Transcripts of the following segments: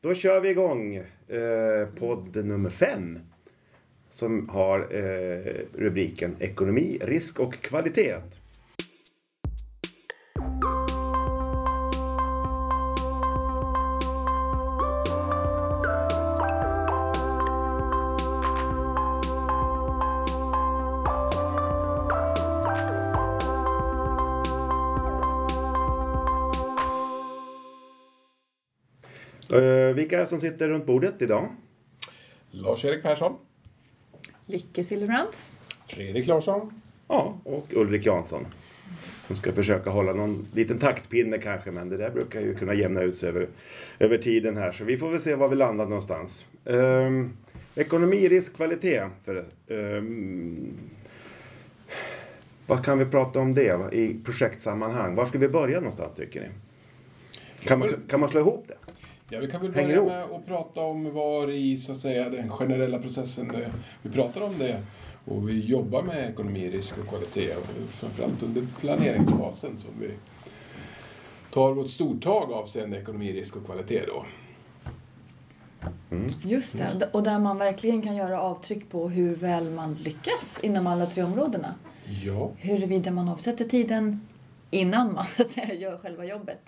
Då kör vi igång eh, podd nummer fem. Som har eh, rubriken Ekonomi, risk och kvalitet. Vilka som sitter runt bordet idag? Lars-Erik Persson. Lycke Silverbrand. Fredrik Larsson. Ja, och Ulrik Jansson. Som ska försöka hålla någon liten taktpinne kanske, men det där brukar ju kunna jämna ut sig över, över tiden här. Så vi får väl se var vi landar någonstans. Um, ekonomi, risk, kvalitet. För, um, vad kan vi prata om det i projektsammanhang? Var ska vi börja någonstans tycker ni? Kan man, kan man slå ihop det? Ja, vi kan väl börja med att prata om var i så att säga, den generella processen det, vi pratar om det och vi jobbar med ekonomi, risk och kvalitet. Och framförallt under planeringsfasen som vi tar vårt stortag avseende ekonomi, risk och kvalitet då. Just det, och där man verkligen kan göra avtryck på hur väl man lyckas inom alla tre områdena. Ja, Huruvida man avsätter tiden innan man så att säga, gör själva jobbet.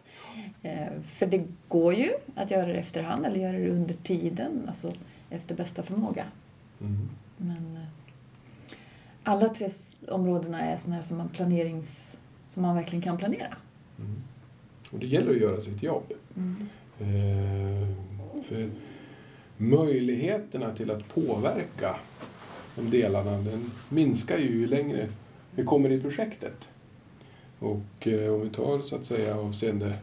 Eh, för det går ju att göra det efterhand eller göra det under tiden, alltså efter bästa förmåga. mm. Men eh, alla tre områdena är sådana här som man planerings... som man verkligen kan planera. Mm. och det gäller att göra sitt jobb. Mm. Eh, för möjligheterna till att påverka de delarna den minskar ju ju längre vi kommer i projektet. Och om vi tar så att säga avseende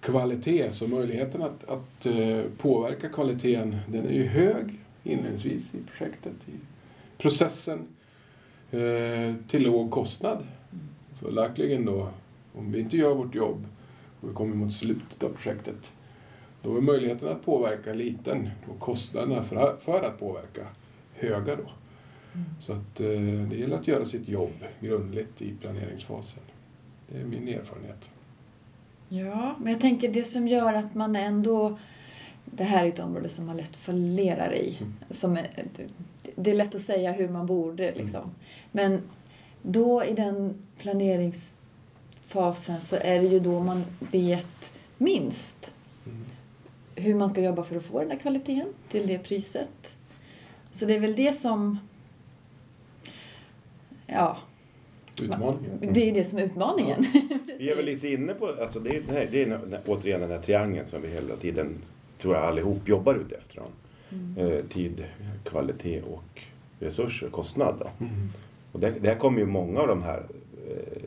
kvalitet så möjligheten att, att eh, påverka kvaliteten den är ju hög inledningsvis i projektet, i processen eh, till låg kostnad. Följaktligen då, om vi inte gör vårt jobb och vi kommer mot slutet av projektet då är möjligheten att påverka liten och kostnaderna för, för att påverka höga då. Så att eh, det gäller att göra sitt jobb grundligt i planeringsfasen. Det är min erfarenhet. Ja, men jag tänker det som gör att man ändå... Det här är ett område som man lätt fallerar i. Som är, det är lätt att säga hur man borde liksom. Men då i den planeringsfasen så är det ju då man vet minst hur man ska jobba för att få den där kvaliteten till det priset. Så det är väl det som... Ja, Utmaningen. det är det som är utmaningen. Vi är väl lite inne på, alltså det är, nej, det är återigen den här triangeln som vi hela tiden, tror jag allihop jobbar ut efter. Eh, tid, kvalitet och resurser, kostnad. Då. Mm. Och där, där kommer ju många av de här, eh,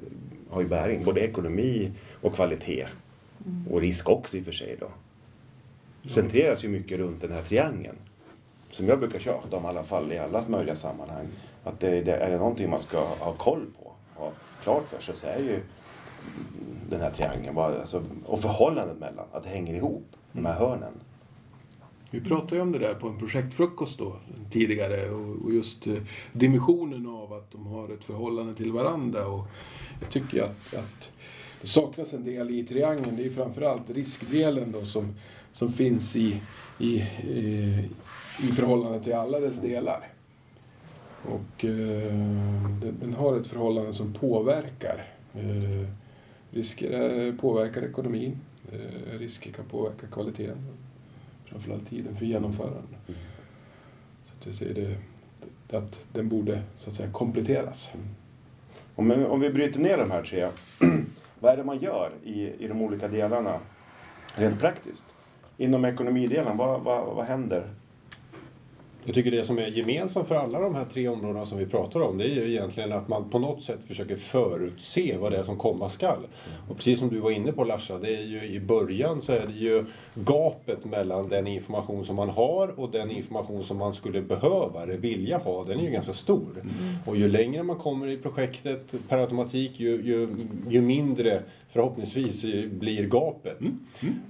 har ju bäring, både ekonomi och kvalitet. Och risk också i och för sig då. Centreras ju mycket runt den här triangeln. Som jag brukar tjata om i alla fall i alla möjliga sammanhang. Att det, det är det någonting man ska ha koll på, ha klart för sig så är ju den här triangeln, alltså, och förhållandet mellan, att det hänger ihop, de här hörnen. Vi pratade ju om det där på en projektfrukost då tidigare och, just eh, dimensionen av att de har ett förhållande till varandra. Och jag tycker att, att det saknas en del i triangeln. Det är framförallt riskdelen då som, som finns i, i, i, i förhållande till alla dess delar. Och eh, den, har ett förhållande som påverkar. Eh, risker eh, påverkar ekonomin. Risker kan påverka kvaliteten framförallt tiden för genomförande. Så att ser det, att den borde så att säga kompletteras. Om, om vi bryter ner de här tre, vad är det man gör i, i de olika delarna rent praktiskt? Inom ekonomidelen, vad, vad, vad händer? Jag tycker det som är gemensamt för alla de här tre områdena som vi pratar om det är ju egentligen att man på något sätt försöker förutse vad det är som komma skall. Och precis som du var inne på Larsa, det är ju i början så är det ju gapet mellan den information som man har och den information som man skulle behöva eller vilja ha, den är ju ganska stor. Och ju längre man kommer i projektet per automatik ju, ju, ju mindre förhoppningsvis blir gapet.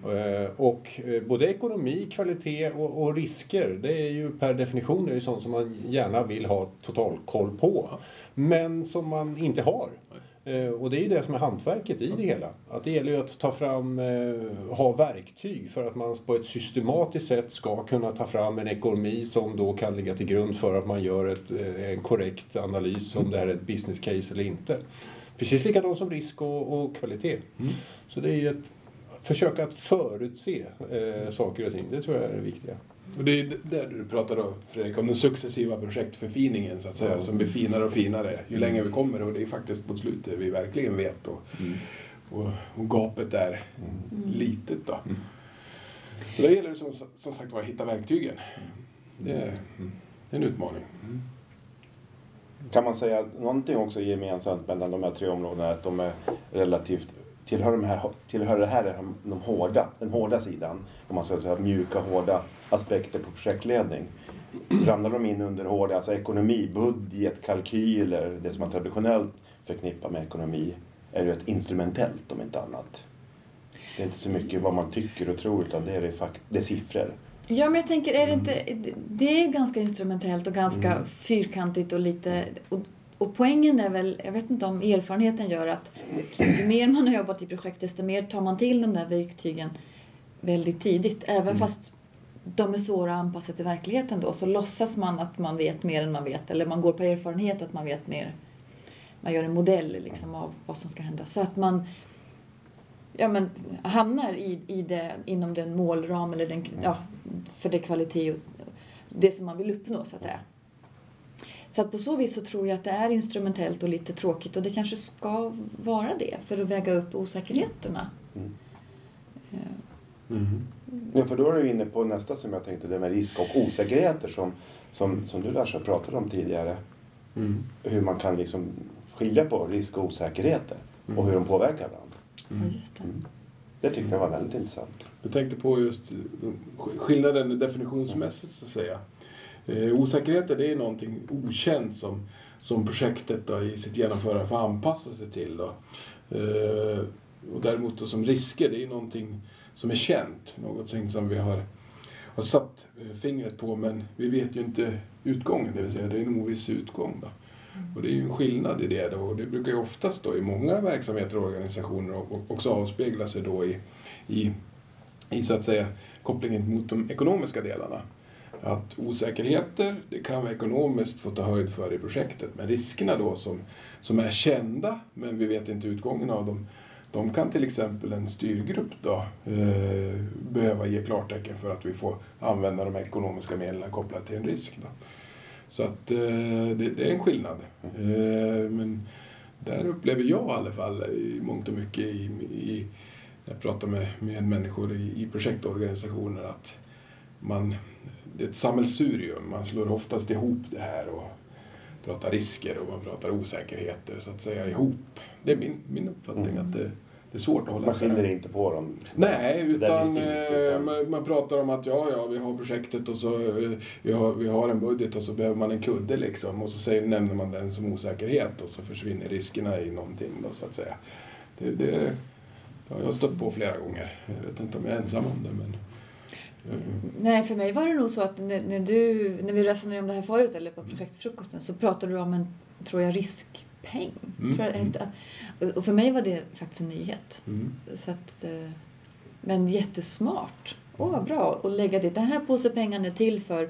Eh, Och eh, både ekonomi, kvalitet och, och risker, det är ju per definition är ju sånt som man gärna vill ha total koll på. Men som man inte har. Eh, Och det är ju det som är hantverket i det hela. Att det gäller ju att ta fram, ha verktyg för att man på ett systematiskt sätt ska kunna ta fram en ekonomi som då kan ligga till grund för att man gör ett, en korrekt analys om det här är ett business case eller inte. Precis likadant som risk och, och kvalitet. Så det är ju ett försök att förutse eh, saker och ting. Det tror jag är det viktiga. Och det är där du pratar då, Fredrik, om den successiva projektförfiningen så att säga, som blir finare och finare ju längre vi kommer och det är faktiskt mot slutet vi verkligen vet och, och, och gapet är litet då. Så det gäller det som, som sagt var att hitta verktygen. Det är, det är en utmaning. Kan man säga någonting också gemensamt mellan de här tre områdena? Att de är relativt tillhör, de här, tillhör det här de hårda, den hårda sidan? Om man ska säga mjuka, hårda aspekter på projektledning. Ramlar de in under hårda, alltså ekonomi, budget, kalkyler, det som man traditionellt förknippar med ekonomi, är ju ett instrumentellt om inte annat. Det är inte så mycket vad man tycker och tror utan det är, det fakt- det är siffror. Ja, men jag tänker, är det inte... Det är ganska instrumentellt och ganska fyrkantigt och lite... Och, och poängen är väl, jag vet inte om erfarenheten gör att ju mer man har jobbat i projekt desto mer tar man till de där verktygen väldigt tidigt. Även fast de är svåra att anpassa till verkligheten då så låtsas man att man vet mer än man vet eller man går på erfarenhet att man vet mer. Man gör en modell liksom av vad som ska hända. Så att man ja, men, hamnar i, i det, inom den målram eller den, ja, för det kvalitet och det som man vill uppnå så att säga. Så att på så vis så tror jag att det är instrumentellt och lite tråkigt och det kanske ska vara det för att väga upp osäkerheterna. Mm. Eh, Ja, för då är du inne på nästa som jag tänkte, det med risk och osäkerheter som, som, som du Larsa pratade om tidigare. Hur man kan liksom skilja på risk och osäkerheter och hur de påverkar varandra. Ja, just det. Det tyckte jag var väldigt intressant. Jag tänkte på just eh, skillnaden definitionsmässigt så att säga. Eh, osäkerheter det är någonting okänt som, som projektet då, i sitt genomförande får anpassa sig till. Då. Eh, och däremot då, som risker det är någonting som är känt, någonting som vi har, har satt fingret på men vi vet ju inte utgången, det vill säga det är en oviss utgång. Då. Och det är ju en skillnad i det då, och det brukar ju oftast då i många verksamheter och organisationer också avspegla sig då i, i, i så att säga kopplingen mot de ekonomiska delarna. Att osäkerheter, det kan vi ekonomiskt få ta höjd för i projektet, men riskerna då som, som är kända, men vi vet inte utgången av dem, de kan till exempel en styrgrupp då, eh, behöva ge klartecken för att vi får använda de ekonomiska medlen kopplat till en risk. Då. Så att eh, det, det är en skillnad. Eh, men där upplever jag i alla fall i mångt och mycket i, i, när jag pratar med, med människor i, i projektorganisationer att man, det är ett sammelsurium. Man slår oftast ihop det här och pratar risker och man pratar osäkerheter så att säga ihop. Det är min, min uppfattning att det, det är svårt att hålla Man skiljer inte på dem. Nej, utan, eh, utan- man, man pratar om att ja, ja, vi har projektet och så eh, vi har, vi har en budget och så behöver man en kudde liksom och så säger, nämner man den som osäkerhet och så försvinner riskerna i någonting då så att säga. Det, det, det har jag stött på flera gånger. Jag vet inte om jag är ensam om det men eh, Nej, för mig var det nog så att när, när, du, när vi resonerade om det här förut, eller på projektfrukosten, så pratade du om en, tror jag, riskpeng. Mm, Tror jag, mm. inte- och- för mig var det faktiskt en nyhet. mm. Så att, eh, men jättesmart. Åh, vad bra. Och lägga det. Den här påsen pengar är till för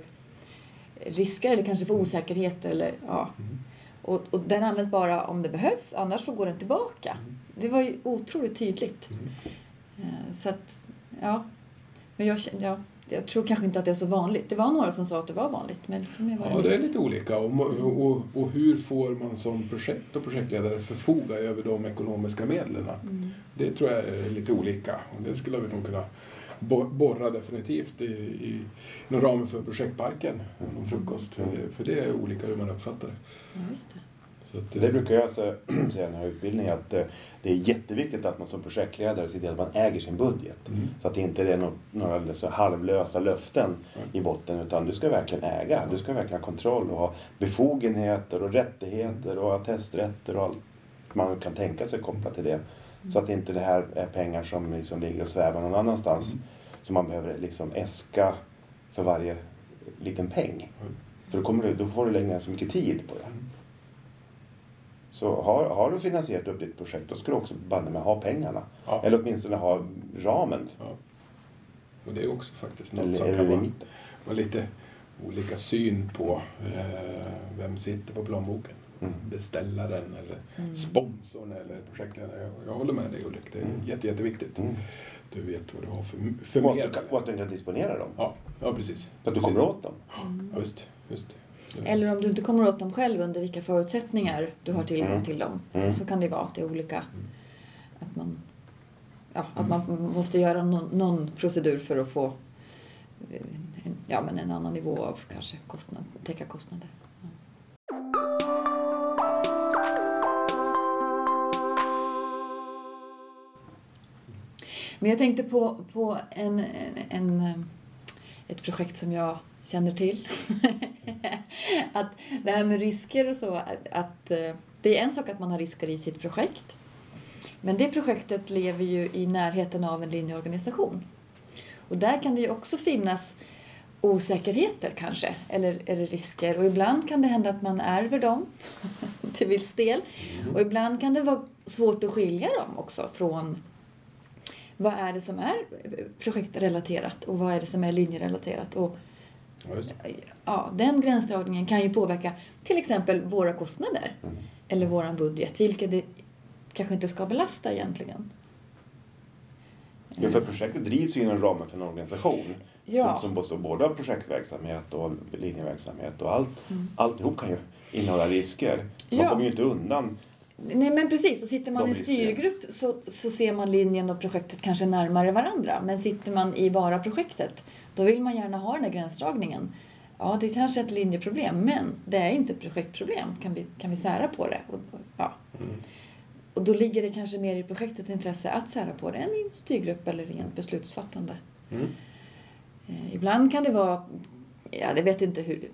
risker eller kanske för osäkerhet. Eller, ja. och, och den används bara om det behövs, annars så går den tillbaka. Det var ju otroligt tydligt. Eh, Så att, ja. Men jag, känner- ja, jag tror kanske inte att det är så vanligt. Det var några som sa att det var vanligt, men för mig var det Ja, det är lite olika. Och, och, och, hur får man som projekt och projektledare förfoga över de ekonomiska medlen? Mm. Det tror jag är lite olika. Och det skulle vi nog kunna bo- borra definitivt i, i, inom ramen för projektparken, någon frukost. För det, för det är olika hur man uppfattar det. Ja, det. Mm. Att, Det brukar jag sä- säga i den här utbildningen att eh, det är jätteviktigt att man som projektledare ser till att man äger sin budget. Mm. Så att det inte är några så halvlösa löften Mm. i botten utan du ska verkligen äga. Du ska verkligen ha kontroll och ha befogenheter och rättigheter och attesträtter och allt man kan tänka sig kopplat till det. Så att inte det här är pengar som liksom ligger och svävar någon annanstans. Som man behöver liksom äska för varje liten peng. Mm. För då, kommer du, då får du lägga ner så mycket tid på det. Så har, har du finansierat upp ditt projekt då ska du också banne med ha pengarna. Ja. Eller åtminstone ha ramen. Ja. Och det är också faktiskt något Eller, som eller kan vara, limiten. vara lite olika syn på eh, vem sitter på plånboken. Mm. Beställaren eller Mm. sponsorn eller projektledaren. Jag, jag håller med dig Ulrik, det är Mm. jätte, jätteviktigt. Mm. Du vet vad du har för, för Och att, du medel. kan, och att du kan disponera dem. Ja, ja, precis. Så att du Precis. kommer åt dem. Ja, just, just. Eller om du inte kommer åt dem själv under vilka förutsättningar du har tillgång Mm. till dem. Mm. Så kan det vara att det är olika. Att man, ja, att man måste göra någon, någon procedur för att få eh, en, ja, men en annan nivå av kanske kostnad, täcka kostnader. Men jag tänkte på, på en, en, en, eh, ett projekt som jag känner till. att det här med risker och så, att, att eh, det är en sak att man har risker i sitt projekt. Men det projektet lever ju i närheten av en linjeorganisation. Och där kan det ju också finnas osäkerheter kanske, eller, eller risker. Och ibland kan det hända att man ärver dem till viss del. Och ibland kan det vara svårt att skilja dem också från vad är det som är projektrelaterat och vad är det som är linjerelaterat. Och Ja, ja, den gränsdragningen kan ju påverka till exempel våra kostnader Mm. eller våran budget, vilket det kanske inte ska belasta egentligen. Jo, för projektet drivs ju inom ramen för en organisation. Ja. Som, som både av projektverksamhet och linjeverksamhet och allt. Mm. Alltihop kan ju innehålla risker. Man Ja. kommer ju inte undan. Nej men precis, och sitter man i en styrgrupp så, så ser man linjen och projektet kanske närmare varandra. Men sitter man i bara projektet, då vill man gärna ha den här gränsdragningen. Ja, det är kanske är ett linjeproblem, men det är inte ett projektproblem. Kan vi, kan vi sära på det? Och, ja. Mm. och då ligger det kanske mer i projektets intresse att sära på det än i en styrgrupp eller rent beslutsfattande. Mm. Eh, ibland kan det vara, ja det vet inte hur,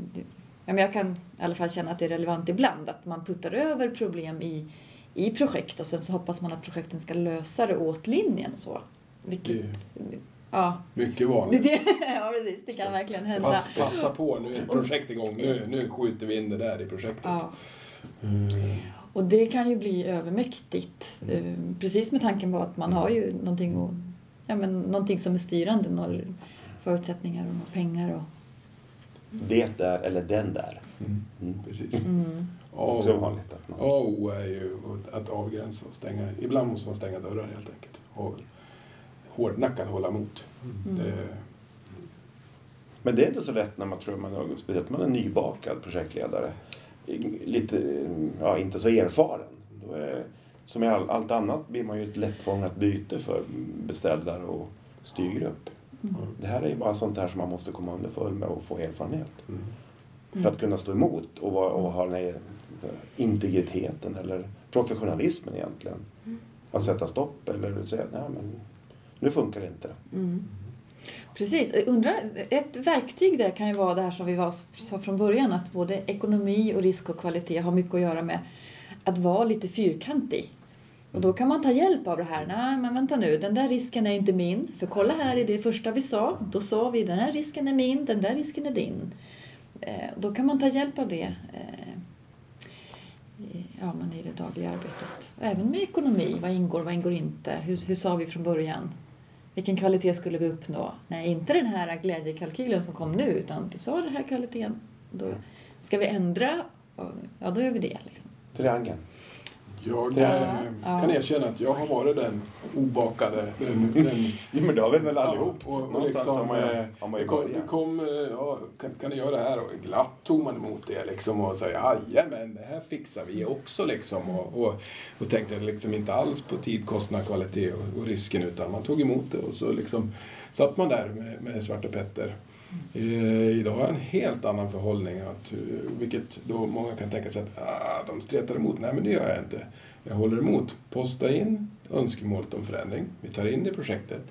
ja, men jag kan i alla fall känna att det är relevant ibland att man puttar över problem i, i projekt och sen så hoppas man att projekten ska lösa det åt linjen och så. Vilket, ja, Mycket vanligt. det, ja precis, det kan verkligen hända. Pass, passa på, nu är ett projekt igång. Nu, nu skjuter vi in det där i projektet. Ja. Mm. Och det kan ju bli övermäktigt. Mm. eh, Precis med tanken på att man har ju någonting, och, ja, men någonting som är styrande. Några förutsättningar och några pengar. Och, Det där eller den där. Mm. Mm. Precis. mm. Också och vanligt. Att man, A och O är ju att avgränsa och stänga. Ibland måste man stänga dörrar helt enkelt. Och hårdnackat hålla emot. Mm. Det, Men det är inte så lätt när man tror man är, speciellt man är nybakad projektledare. Lite, ja, inte så erfaren. Då är, som i all, allt annat blir man ju ett lättfångat byte för beställare och styrgrupp. Mm. Det här är ju bara sånt där som man måste komma underfund med och få erfarenhet. mm. För att kunna stå emot och, vara, och ha den här integriteten eller professionalismen egentligen. Att sätta stopp eller säga nej men nu funkar det inte. Mm. Precis. Undrar, ett verktyg där kan ju vara det här som vi var, sa från början att både ekonomi och risk och kvalitet har mycket att göra med att vara lite fyrkantig. Och då kan man ta hjälp av det här. Nej, men vänta nu, den där risken är inte min. För kolla här i det första vi sa, då sa vi den här risken är min, den där risken är din. Eh, då kan man ta hjälp av det. Eh, i- ja, men i det dagliga arbetet. Även med ekonomi, vad ingår, vad ingår inte? Hur, hur sa vi från början? Vilken kvalitet skulle vi uppnå? Nej, inte den här glädjekalkylen som kom nu, utan vi sa den här kvaliteten. Då ska vi ändra, ja då gör vi det. Liksom. Triangeln. Jag Ja, eh, ja. kan erkänna att jag har varit den obakade. Den, den, Jo men det har vi väl allihop. Ja, och, och Någonstans liksom, man eh, man ju kom, det börjat. kom eh, ja, kan, kan du göra det här? Och glatt tog man emot det liksom och sa jajamän, det här fixar vi också liksom. Och, och, och tänkte liksom inte alls på tid, kostnad, kvalitet och, och risken utan man tog emot det och så liksom satt man där med, med Svarte Petter. Eh, idag har jag en helt annan förhållning, att, eh, vilket då många kan tänka sig att ah, de stretar emot. Nej, men det gör jag inte. Jag håller emot. Posta in önskemålet om förändring. Vi tar in det i projektet.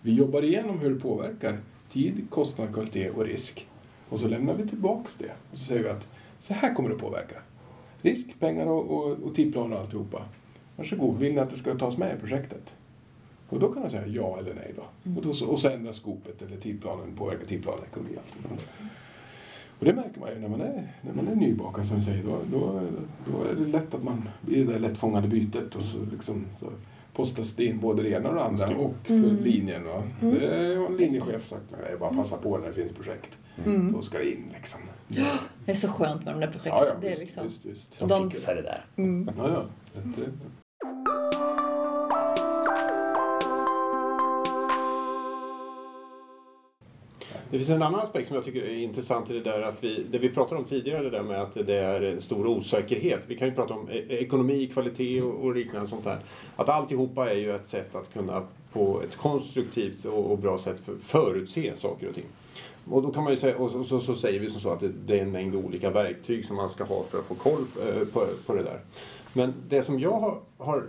Vi jobbar igenom hur det påverkar tid, kostnad, kvalitet och risk. Och så lämnar vi tillbaks det. Och så säger vi att så här kommer det påverka. Risk, pengar och, och, och tidplan och alltihopa. Varsågod, vill ni att det ska tas med i projektet? Och då kan man säga ja eller nej då. Och, då så, och så ändras skopet eller tidplanen, påverkar tidplanen, ekonomi och allt. Och det märker man ju när man är, när man är nybakad som du säger. Då, då, då är det lätt att man blir det där lättfångade bytet och så, liksom, så postas det in både det ena och det andra och för Mm. linjen. Va? Mm. Det har en linjechef sagt. Nej, bara passa på när det finns projekt. Mm. Då ska det in liksom. Det är så skönt med de där projekten. Ja, ja, det är visst, liksom... visst, visst. De, De- fixar det där. Mm. Ja, ja. Det, Det Det finns en annan aspekt som jag tycker är intressant i det där att vi, det vi pratade om tidigare, det där med att det är en stor osäkerhet. Vi kan ju prata om e-, ekonomi, kvalitet och, och liknande sånt där. Att alltihopa är ju ett sätt att kunna på ett konstruktivt och, och bra sätt för, förutse saker och ting. Och då kan man ju säga, och så, så, så säger vi som så att det, det är en mängd olika verktyg som man ska ha för att få koll på, på, på det där. Men det som jag har, har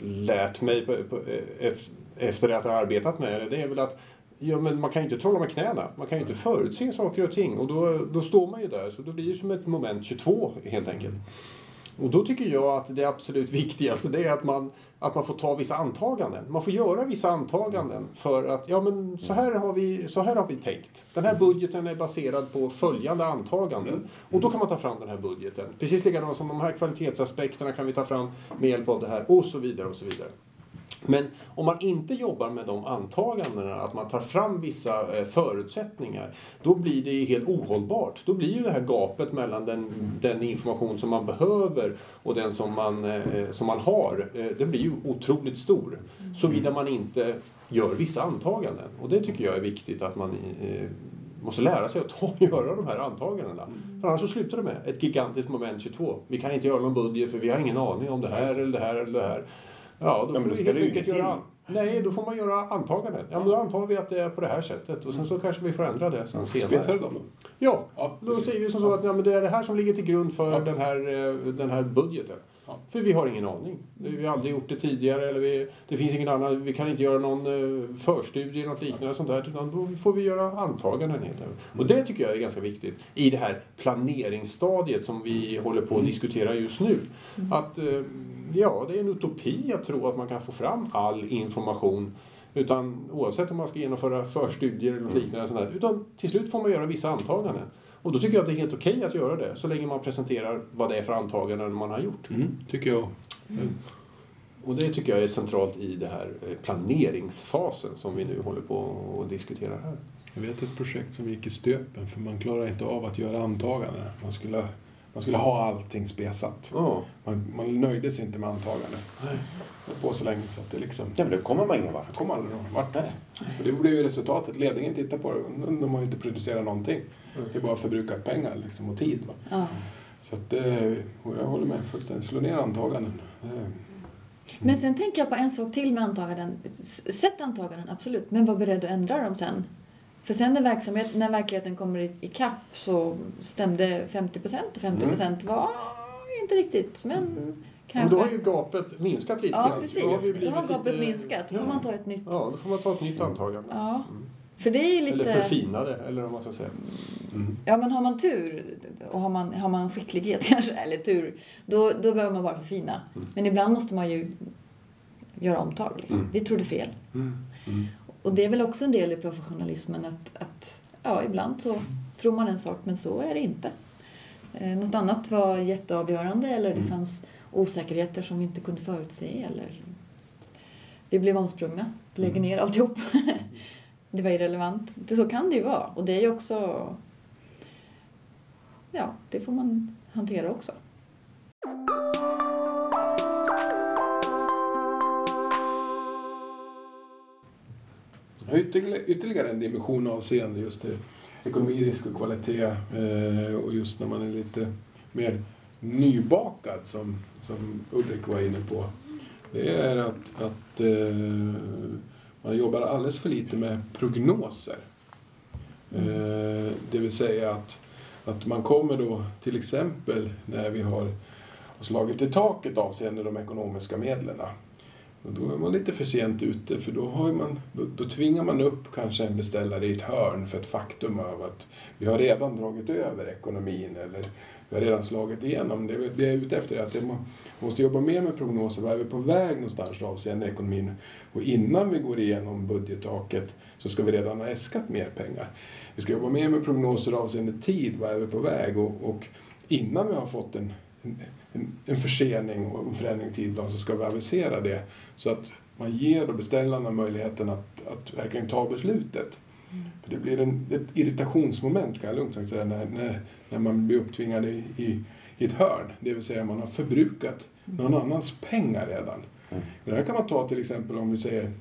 lärt mig på, på, eh, efter att ha arbetat med det, det är väl att ja, men man kan ju inte trolla med knäna. Man kan ju inte förutse saker och ting. Och då, då står man ju där. Så då blir det som ett moment 22 helt enkelt. Och då tycker jag att det absolut viktigaste det är att man, att man får ta vissa antaganden. Man får göra vissa antaganden för att ja men så här har vi, så här har vi tänkt. Den här budgeten är baserad på följande antaganden. Och då kan man ta fram den här budgeten. Precis likadant som de här kvalitetsaspekterna kan vi ta fram med hjälp av det här och så vidare och så vidare. Men om man inte jobbar med de antagandena, att man tar fram vissa eh, förutsättningar, då blir det helt ohållbart. Då blir ju det här gapet mellan den, den information som man behöver och den som man, eh, som man har, eh, det blir ju otroligt stor. Såvida man inte gör vissa antaganden. Och det tycker jag är viktigt att man eh, måste lära sig att ta göra de här antagandena. För annars så slutar det med ett gigantiskt moment 22. Vi kan inte göra någon budget för vi har ingen aning om det här eller det här eller det här. Ja, då Ja, får då vi spelar helt enkelt göra... Nej, då får man göra antaganden. Ja, men då antar vi att det är på det här sättet och sen så kanske vi får ändra det sen senare. dem då? Ja, Ja, då säger vi som så att ja, men det är det här som ligger till grund för Ja. den, här, eh, den här budgeten. Ja. För vi har ingen aning. Vi har aldrig gjort det tidigare eller vi, det finns ingen annan, vi kan inte göra någon eh, förstudie eller något liknande sånt där utan då får vi göra antaganden helt enkelt. Och det tycker jag är ganska viktigt i det här planeringsstadiet som vi håller på att diskutera just nu. Att eh, ja, det är en utopi att tro att man kan få fram all information utan oavsett om man ska genomföra förstudier eller liknande sånt där, utan till slut får man göra vissa antaganden. Och då tycker jag att det är helt okej att göra det, så länge man presenterar vad det är för antaganden man har gjort. Mm, tycker jag. Och det tycker jag är centralt i det här eh, planeringsfasen som vi nu håller på att diskutera här. Jag vet ett projekt som gick i stöpen för man klarar inte av att göra antaganden. Man skulle, man skulle ha allting spesat. Ja, Man, man nöjde sig inte med antaganden. Nej. Det på så länge så att det liksom... Ja, men då kommer man ingen vart. Jag kom aldrig någon vart. Och det blev ju resultatet. Ledningen tittar på det. De, de har ju inte producerat någonting. Det är bara förbrukat pengar liksom, och tid. Va? Ja. Så att, eh, och jag håller med fullständigt. Slå ner antaganden. Eh, Men sen tänker jag på en sak till med antaganden. Sätt antaganden, absolut. Men var beredd att ändra dem sen. För sen när, verksamhet, när verkligheten kommer i- ikapp så stämde 50 procent och 50 procent var inte riktigt. Men men kanske... då har ju gapet minskat lite. Ja, precis. Då har Då har gapet lite- minskat. Då får Ja. man ta ett nytt. Ja, då får man ta ett nytt antagande. Ja. För det är lite... Eller förfina det, eller vad man ska säga. mm. Ja, men har man tur och har man, har man skicklighet kanske, eller tur, då, då behöver man bara förfina. Mm. Men ibland måste man ju göra omtag. Liksom. Mm. Vi trodde fel. Mm. Mm. Och det är väl också en del i professionalismen att, att ja, ibland så tror man en sak, men så är det inte. Eh, något annat var jätteavgörande eller det Mm. fanns osäkerheter som vi inte kunde förutse eller vi blev omsprungna, lägger ner alltihop. det var irrelevant. Det, så kan det ju vara och det är ju också ja, det får man hantera också. Har ytterligare, en dimension avseende just det, ekonomi, risk och kvalitet. Eh, och just när man är lite mer nybakad, som, som Ulrik var inne på. Det är att, att eh, man jobbar alldeles för lite med prognoser. Eh, det vill säga att, att man kommer då till exempel när vi har slagit i taket avseende de ekonomiska medlen. Och då är man lite för sent ute för då, har man, då, då tvingar man upp kanske en beställare i ett hörn för ett faktum av att vi har redan dragit över ekonomin eller vi har redan slagit igenom. Det vi är ute efter är att det måste jobba mer med prognoser. Var är vi på väg någonstans avseende ekonomin? Och innan vi går igenom budgettaket så ska vi redan ha äskat mer pengar. Vi ska jobba mer med prognoser avseende tid, vad är vi på väg? Och, och innan vi har fått en, en, en försening och en förändring i tidplan så ska vi avisera det så att man ger beställarna möjligheten att, att verkligen ta beslutet. För det blir en, ett irritationsmoment kan jag lugnt sagt säga när, när, när man blir upptvingad i, i, i ett hörn. Det vill säga man har förbrukat någon annans pengar redan. Mm. Det här kan man ta till exempel om vi säger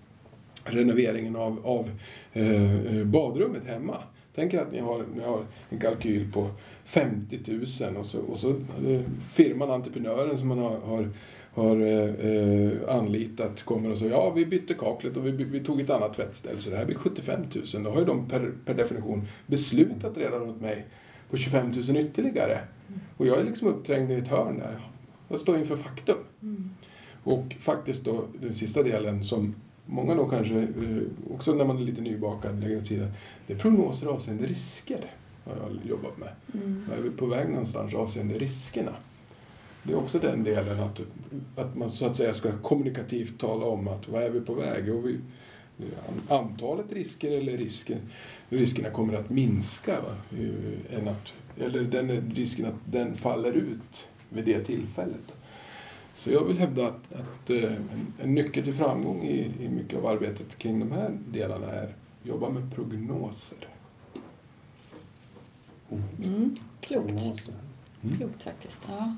renoveringen av, av eh, eh badrummet hemma. Tänk er att ni har, ni har en kalkyl på 50 000 och så, och så eh, firman, entreprenören som man har, har, har eh, anlitat kommer och säger ja vi bytte kaklet och vi, vi tog ett annat tvättställ så det här blir 75 000. Då har ju de per, per definition beslutat redan åt mig på 25 000 ytterligare. Och jag är liksom uppträngd i ett hörn där. Jag står inför faktum. Mm. Och faktiskt då den sista delen som många då kanske, eh, också när man är lite nybakad, lägger åt sidan. Det är prognoser avseende risker har jag jobbat med. Mm. Var är vi på väg någonstans avseende riskerna? Det är också den delen att, att man så att säga ska kommunikativt tala om att vad är vi på väg? Och vi, antalet risker eller risken, riskerna kommer att minska. Va? Än att, eller den risken att den faller ut vid det tillfället. Så jag vill hävda att, att eh, en, en nyckel till framgång i, i mycket av arbetet kring de här delarna är att jobba med prognoser. Mm. Klokt. Prognoser. Klokt faktiskt. Ja.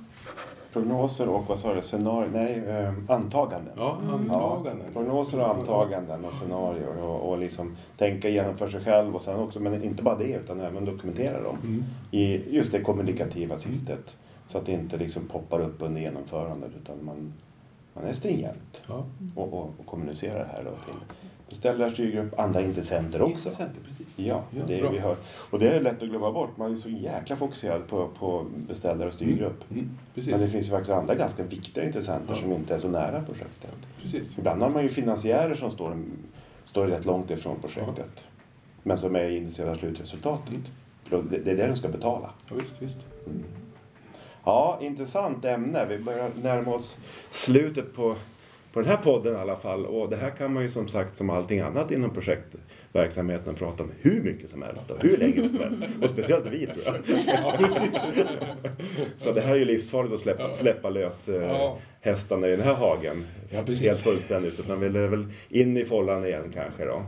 Prognoser och vad sa du? Scenarier? Nej, eh, antaganden. Ja, Mm. antaganden. Prognoser och antaganden och scenarier och, och liksom tänka igenom för sig själv och sen också, men inte bara det utan även dokumentera dem Mm. i just det kommunikativa syftet. Så att det inte liksom poppar upp under genomförandet utan man, man är stringent Ja. och, och, och kommunicerar det här då till beställare, styrgrupp, andra intressenter också. Intressenter, precis. Ja, Ja, det är, vi hör. Och det är lätt att glömma bort. Man är så jäkla fokuserad på, på beställare och styrgrupp. Mm. Precis. Men det finns ju faktiskt andra ganska viktiga intressenter Ja. som inte är så nära projektet. precis. Ibland har man ju finansiärer som står, står rätt långt ifrån projektet. Men som är intresserade av slutresultatet. Mm. För det det är det de ska betala. Ja, visst, visst. Mm. Ja, intressant ämne. Vi börjar närma oss slutet på, på den här podden i alla fall. Och det här kan man ju som sagt som allting annat inom projektverksamheten prata om hur mycket som helst och hur länge som helst. Och speciellt vi tror jag. Ja. Så det här är ju livsfarligt att släppa, släppa lös eh, Ja. Hästarna i den här hagen. Ja. Helt fullständigt. Utan vill väl in i fållan igen kanske då.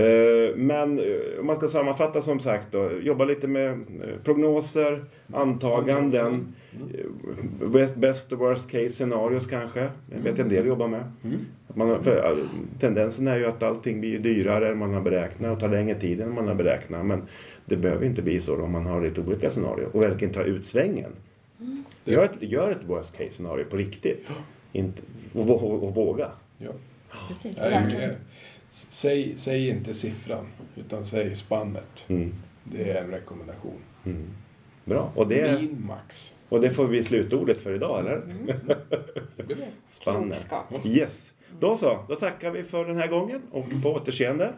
Eh, men eh, om man ska sammanfatta som sagt då. Jobba lite med eh, prognoser, antaganden. eh, Best, och worst case scenarios kanske. Jag vet en del jobbar med. Mm. Man, för, tendensen är ju att allting blir dyrare än man har beräknat och tar längre tid än man har beräknat. Men det behöver inte bli så om man har lite olika scenarier och verkligen tar ut svängen. Det- Gör ett, gör ett worst case scenario på riktigt. Inte, och, och, och våga. Ja. Precis. Nej, verkligen. eh, säg, säg inte siffran, utan säg spannet. Mm. Det är en rekommendation. Mm. Bra. Och det, Min max. och det får bli slutordet för idag, eller? Blir bra. Spannet. Klokskap. Yes. Då så. Då tackar vi för den här gången och på återseende.